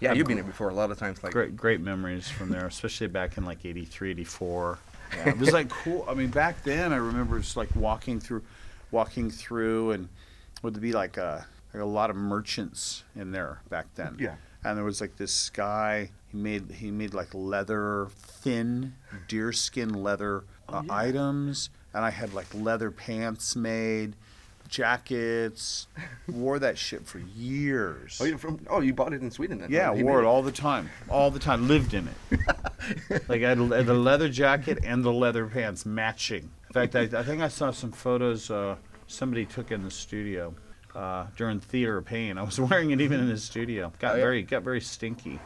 Yeah, you've been here before a lot of times. Like, great great memories from there, especially back in like 83, 84. Yeah, it was like cool. I mean, back then I remember just like walking through, walking through, and would be like a like a lot of merchants in there back then. Yeah. And there was like this guy. He made he made like leather, thin deerskin leather uh, Oh, yeah. items, and I had like leather pants made, jackets. Wore that shit for years. oh, you're from? Oh, you bought it in Sweden then? Yeah, wore it all the time, all the time. Lived in it. like I had the leather jacket and the leather pants matching. In fact, I, I think I saw some photos uh, somebody took in the studio uh, during Theater of Pain. I was wearing it even in the studio. Got Oh, yeah. very got very stinky.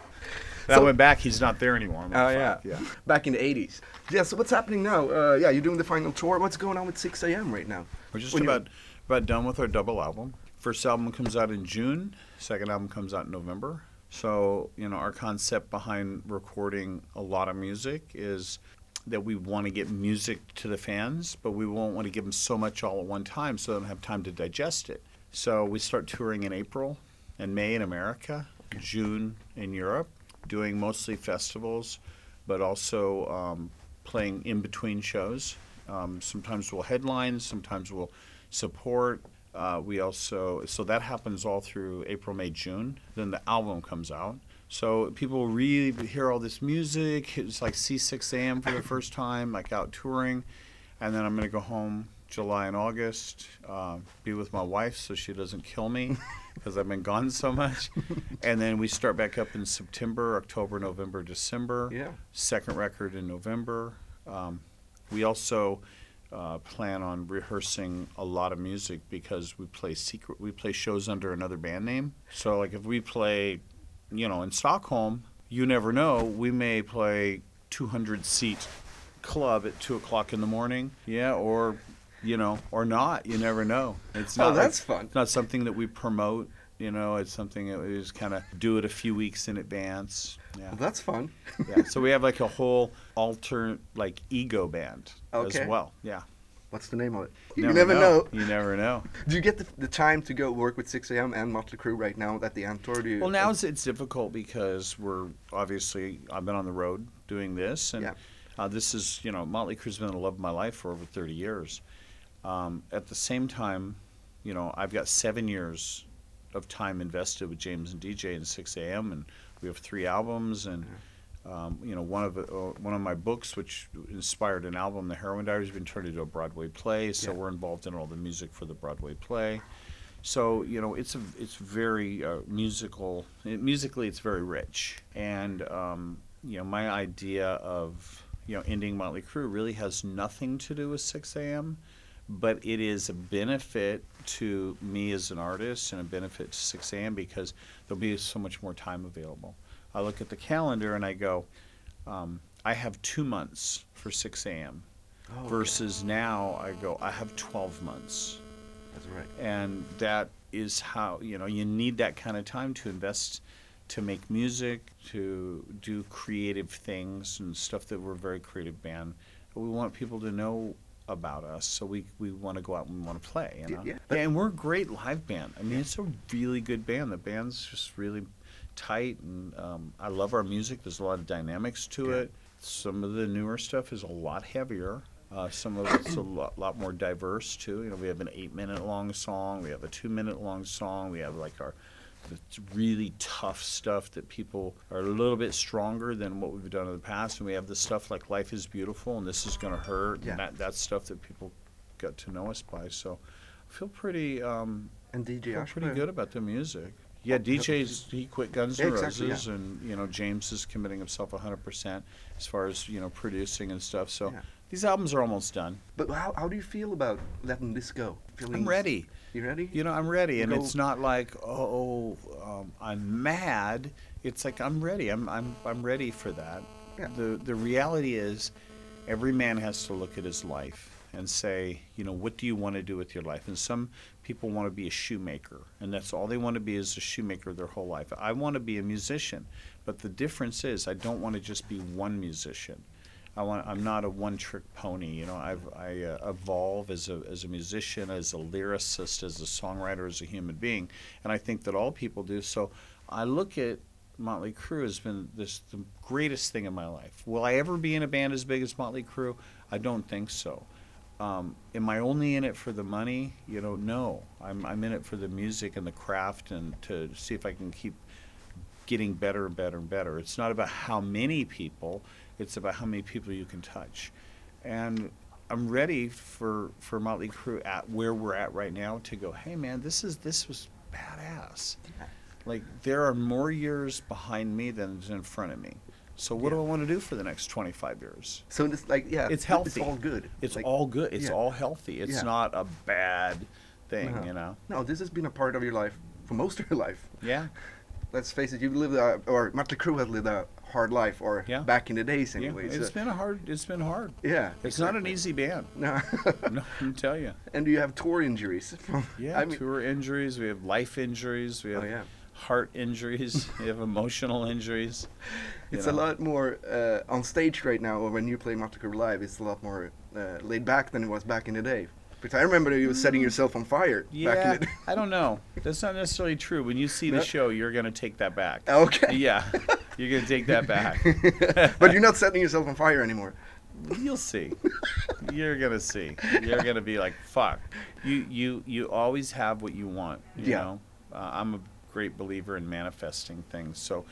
So- I went back. He's not there anymore. Oh like, yeah. Yeah. Back in the '80s. Yeah. So what's happening now? Uh, yeah, you're doing the final tour. What's going on with Sixx:A.M. right now? We're just When you- about done with our double album. First album comes out in June. Second album comes out in November. So you know our concept behind recording a lot of music is that we want to get music to the fans, but we won't want to give them so much all at one time, so they don't have time to digest it. So we start touring in April and May in America, June in Europe, doing mostly festivals, but also um, playing in between shows. Um, sometimes we'll headline, sometimes we'll support. Uh, we also so that happens all through April, May, June. Then the album comes out. So people really hear all this music. It's like see Sixx:A.M. for the first time, like out touring, and then I'm gonna go home July and August, uh, be with my wife so she doesn't kill me because I've been gone so much, and then we start back up in September, October, November, December Yeah. second record in November. Um, we also uh, plan on rehearsing a lot of music because we play secret. We play shows under another band name. So like if we play, you know, in Stockholm, you never know. We may play 200 seat club at two o'clock in the morning. Yeah, or you know, or not. You never know. It's Oh, not. like- that's fun. Not something that we promote. You know, it's something that we just kind of do it a few weeks in advance. Yeah Well, that's fun. yeah. So we have like a whole alter like ego band Okay. as well. Yeah. What's the name of it? You never, know. You never know. Do you get the, the time to go work with Sixx:A.M. and Motley Crue right now at the end tour? Do you, Well, now it's, it's difficult because we're obviously I've been on the road doing this, and Yeah. uh, this is you know Motley Crue's been the love of my life for over 30 years. Um, at the same time, you know I've got seven years of time invested with James and DJ and Sixx:A.M. and we have three albums and. Um, you know, one of uh, one of my books, which inspired an album, The Heroin Diaries, has been turned into a Broadway play. So Yeah. we're involved in all the music for the Broadway play. So you know, it's a it's very uh, musical. It, musically, it's very rich, and um, you know, my idea of you know ending Motley Crue really has nothing to do with Sixx:A.M., but it is a benefit to me as an artist and a benefit to Sixx:A.M. because there'll be so much more time available. I look at the calendar and I go, um, I have two months for Sixx:A.M. Oh, versus now I go, I have 12 months That's right. and that is how you know you need that kind of time to invest to make music to do creative things and stuff that we're a very creative band we want people to know about us so we, we want to go out and we want to play you know yeah. and we're a great live band i mean it's a really good band the band's just really tight and um, i love our music there's a lot of dynamics to Yeah. it some of the newer stuff is a lot heavier uh, some of it's a lot, lot more diverse too. You know, we have an eight-minute long song. We have a two-minute long song. We have like our the really tough stuff that people are a little bit stronger than what we've done in the past. And we have the stuff like "Life Is Beautiful" and "This Is Gonna Hurt." Yeah. And that that's stuff that people got to know us by. So I feel pretty um, And DJ feel pretty good about the music. Yeah, DJ's he quit Guns Yeah, N' exactly, Roses, yeah. and you know James is committing himself 100% as far as you know producing and stuff. So Yeah. These albums are almost done. But how, how do you feel about letting this go? Feeling I'm ready. You ready? You know, I'm ready, and Go- it's not like oh, um, I'm mad. It's like I'm ready. I'm I'm I'm ready for that. Yeah. The the reality is, every man has to look at his life and say, you know, what do you want to do with your life? And some people want to be a shoemaker, and that's all they want to be is a shoemaker their whole life. I want to be a musician, but the difference is I don't want to just be one musician. I want. I'm not a one-trick pony. You know, I've, I uh, evolve as a as a musician, as a lyricist, as a songwriter, as a human being, and I think that all people do. So I look at Motley Crue has been this the greatest thing in my life. Will I ever be in a band as big as Motley Crue? I don't think so. Um, am I only in it for the money? You know, no. I'm I'm in it for the music and the craft and to see if I can keep getting better and better and better. It's not about how many people, it's about how many people you can touch. And I'm ready for for Motley Crue at where we're at right now to go, "Hey man, this is this was badass." Yeah. Like there are more years behind me than is in front of me. So what do I want to do for the next 25 years? So it's like yeah, It's healthy. It's all good. It's Like, all good. It's yeah. all healthy. It's Yeah. not a bad thing, No. you know. No, this has been a part of your life for most of your life. Yeah. Let's face it, you've lived a, or Motley Crue has lived a hard life, or Yeah. back in the days Yeah. anyway. It's so- been a hard it's been hard. yeah. It's not an easy band. No. No, I tell you. and do you have tour injuries? Yeah, I mean, tour injuries. We have life injuries. We Oh, have yeah. heart injuries. we have emotional injuries. it's know. a lot more uh, on stage right now, or when you play Motley Crue live, it's a lot more uh, laid back than it was back in the day. Because I remember you were setting yourself on fire back in Yeah, the. I don't know. That's not necessarily true. When you see the show, you're gonna take that back. Okay. Yeah, you're gonna take that back. but you're not setting yourself on fire anymore. You'll see. You're gonna see. You're gonna be like, "Fuck." You you you always have what you want. You Yeah. know, uh, I'm a great believer in manifesting things. So,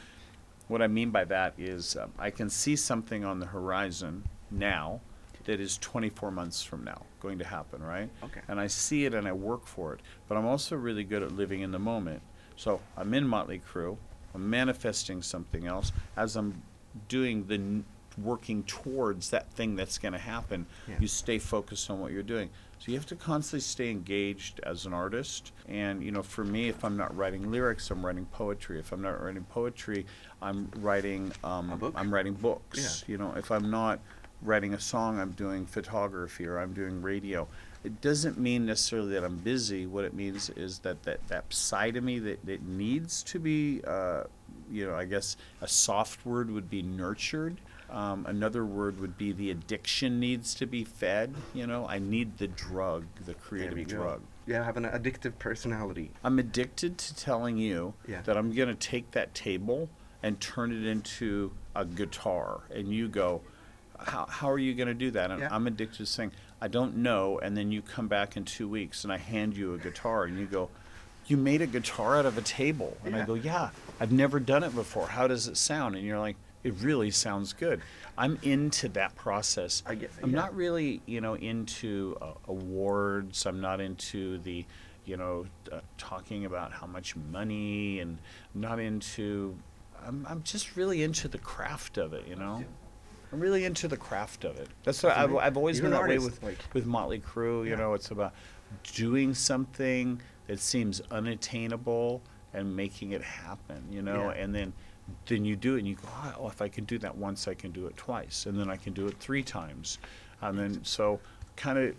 what I mean by that is, um, I can see something on the horizon now that is 24 months from now going to happen, right? Okay. And I see it and I work for it. But I'm also really good at living in the moment. So I'm in Motley Crue. I'm manifesting something else as I'm doing the n- working towards that thing that's going to happen. Yeah. You stay focused on what you're doing. So you have to constantly stay engaged as an artist. And you know, for me, if I'm not writing lyrics, I'm writing poetry. If I'm not writing poetry, I'm writing um, I'm writing books. Yeah. You know, if I'm not writing a song, I'm doing photography or I'm doing radio. It doesn't mean necessarily that I'm busy. What it means is that that, that side of me that, that needs to be, uh, you know, I guess a soft word would be nurtured. Um, another word would be the addiction needs to be fed. You know, I need the drug, the creative go. drug. Yeah, I have an addictive personality. I'm addicted to telling you Yeah. that I'm going to take that table and turn it into a guitar. And you go, how, how are you going to do that? And Yeah. I'm addicted to saying, I don't know. And then you come back in two weeks and I hand you a guitar and you go, You made a guitar out of a table. And I go, Yeah, I've never done it before. How does it sound? And you're like, It really sounds good. I'm into that process. I get- I'm yeah. not really, you know, into uh, awards. I'm not into the, you know, uh, talking about how much money and I'm not into. I'm I'm just really into the craft of it, you know. I'm really into the craft of it. That's what I've. I've always You're been that way artist, with like- with Motley Crue. You Yeah. know, it's about doing something that seems unattainable and making it happen. You know, Yeah. and then then you do it and you go, ah, oh, if I can do that once, I can do it twice, and then I can do it three times, and then so kind of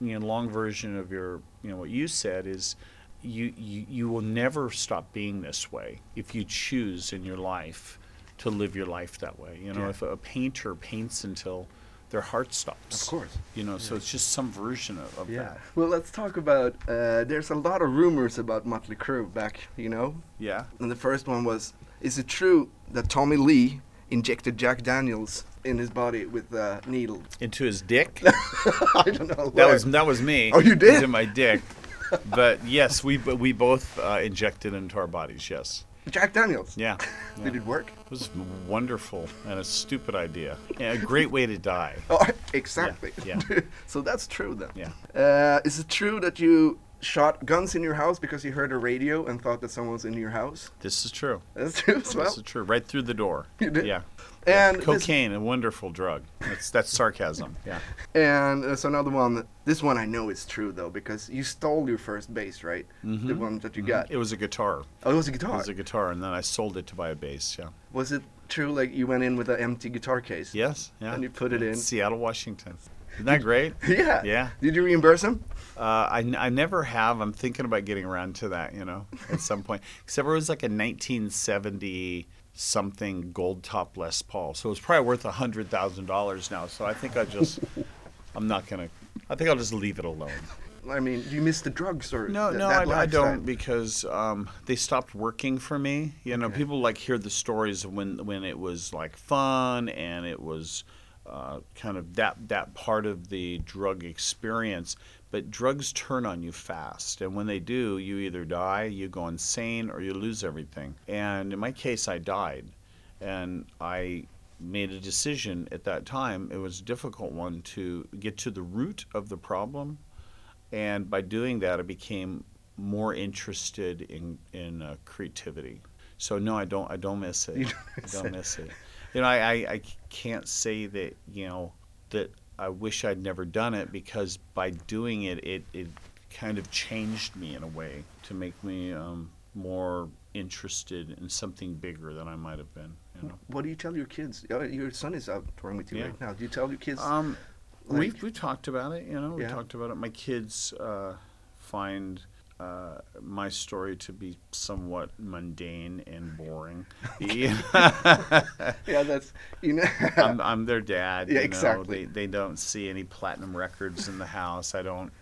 you know long version of your you know what you said is. You, you, you will never stop being this way if you choose in your life to live your life that way. You know, Yeah. if a painter paints until their heart stops. Of course. You know, so it's just some version of, of Yeah. that. Well, let's talk about. Uh, there's a lot of rumors about Motley Crue back, you know. Yeah. And the first one was: Is it true that Tommy Lee injected Jack Daniels in his body with a needle? Into his dick. I don't know. that was that was me. Oh, you did? Into my dick. But yes, we we both uh, injected into our bodies. Yes. Jack Daniels. Yeah. Did it work? It was wonderful and a stupid idea. Yeah, a great way to die. Oh, exactly. yeah. so that's true then. Yeah. Uh, is it true that you shot guns in your house because you heard a radio and thought that someone was in your house? This is true. That's true as well. This is true. Right through the door. You did? Yeah. And this- Cocaine, a wonderful drug. That's that's sarcasm. Yeah. And there's another one. This one I know is true though because you stole your first bass, right? The Mhm. one that you got. It was a guitar. Oh, it was a guitar. It was a guitar, and then I sold it to buy a bass. Yeah. Was it true? Like you went in with an empty guitar case. Yes. Yeah. And you put it in. Seattle, Washington. Isn't that great? yeah. Yeah. Did you reimburse him? Uh, I, I never have. I'm thinking about getting around to that, you know, at some point. Except it was like a 1970 something gold top Les Paul. So it's probably worth $100,000 now. So I think I just, I'm not going to, I think I'll just leave it alone. I mean, do you miss the drugs or No, th- no, I, I don't because um, they stopped working for me. You know, Okay. people like hear the stories of when when it was like fun and it was uh, kind of that that part of the drug experience. But drugs turn on you fast, and when they do, you either die, you go insane, or you lose everything. And in my case, I died, and I made a decision at that time. It was a difficult one to get to the root of the problem and by doing that, I became more interested in in uh, creativity. So no, I don't. I don't miss it. Don't I don't it. miss it. You know, I, I, I can't say that you know that I wish I'd never done it because by doing it, it it kind of changed me in a way to make me um, more interested in something bigger than I might have been. You know. What do you tell your kids? Uh, Your son is out touring with you Yeah. right now. Do you tell your kids? Um, we like- we talked about it. You know, we Yeah. talked about it. My kids uh, find uh, my story to be somewhat mundane and boring. Yeah. yeah, that's you know. I'm, I'm their dad. Yeah, you know. exactly. They they don't see any platinum records in the house. I don't,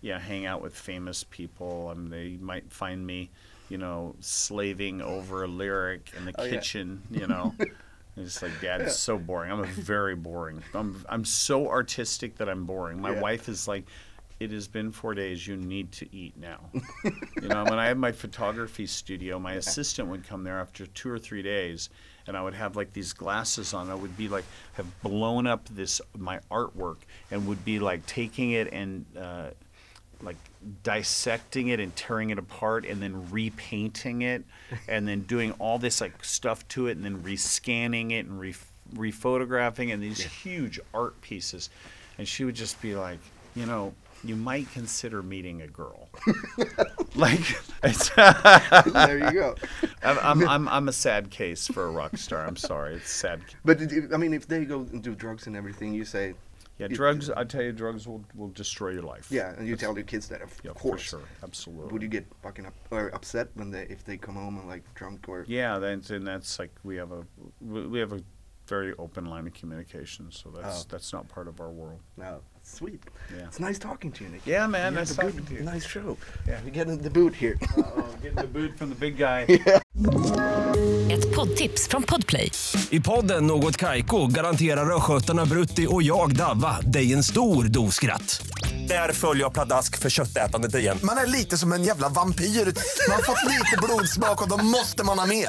yeah, hang out with famous people. I mean, they might find me, you know, slaving over a lyric in the Oh, yeah. kitchen. You know, it's like dad is so boring. I'm a very boring. I'm I'm so artistic that I'm boring. My Yeah. wife is like. It has been four days. You need to eat now. you know, when I had my photography studio, my assistant would come there after two or three days, and I would have like these glasses on. I would be like have blown up this my artwork and would be like taking it and uh, like dissecting it and tearing it apart and then repainting it and then doing all this like stuff to it and then rescanning it and re rephotographing and these huge art pieces. And she would just be like, you know, you might consider meeting a girl. like, there you go. I'm, I'm, I'm, I'm a sad case for a rock star. I'm sorry. It's sad. But I mean, if they go and do drugs and everything, you say, Yeah, drugs, I tell you, drugs will, will destroy your life. yeah, and you tell your kids that, of Yeah, for course. sure. Absolutely. Would you get fucking up or upset when they if they come home and like drunk or? Yeah, that's and that's like we have a we have a very open line of communication, so that's Oh. that's not part of our world. No, sweet. Yeah. It's nice talking to you, Nick. Yeah, man, You nice talking good, to you. Nice show. Yeah. We get in the boot here. Oh, getting the boot from the big guy. Ett poddtips från Podplay. I podden Något Kaiko garanterar östgötarna Brutti och jag, Davva, dig en stor dos skratt. Där följer jag pladask för köttätandet igen. Man är lite som en jävla vampyr. Man har fått lite blodsmak och då måste man ha mer.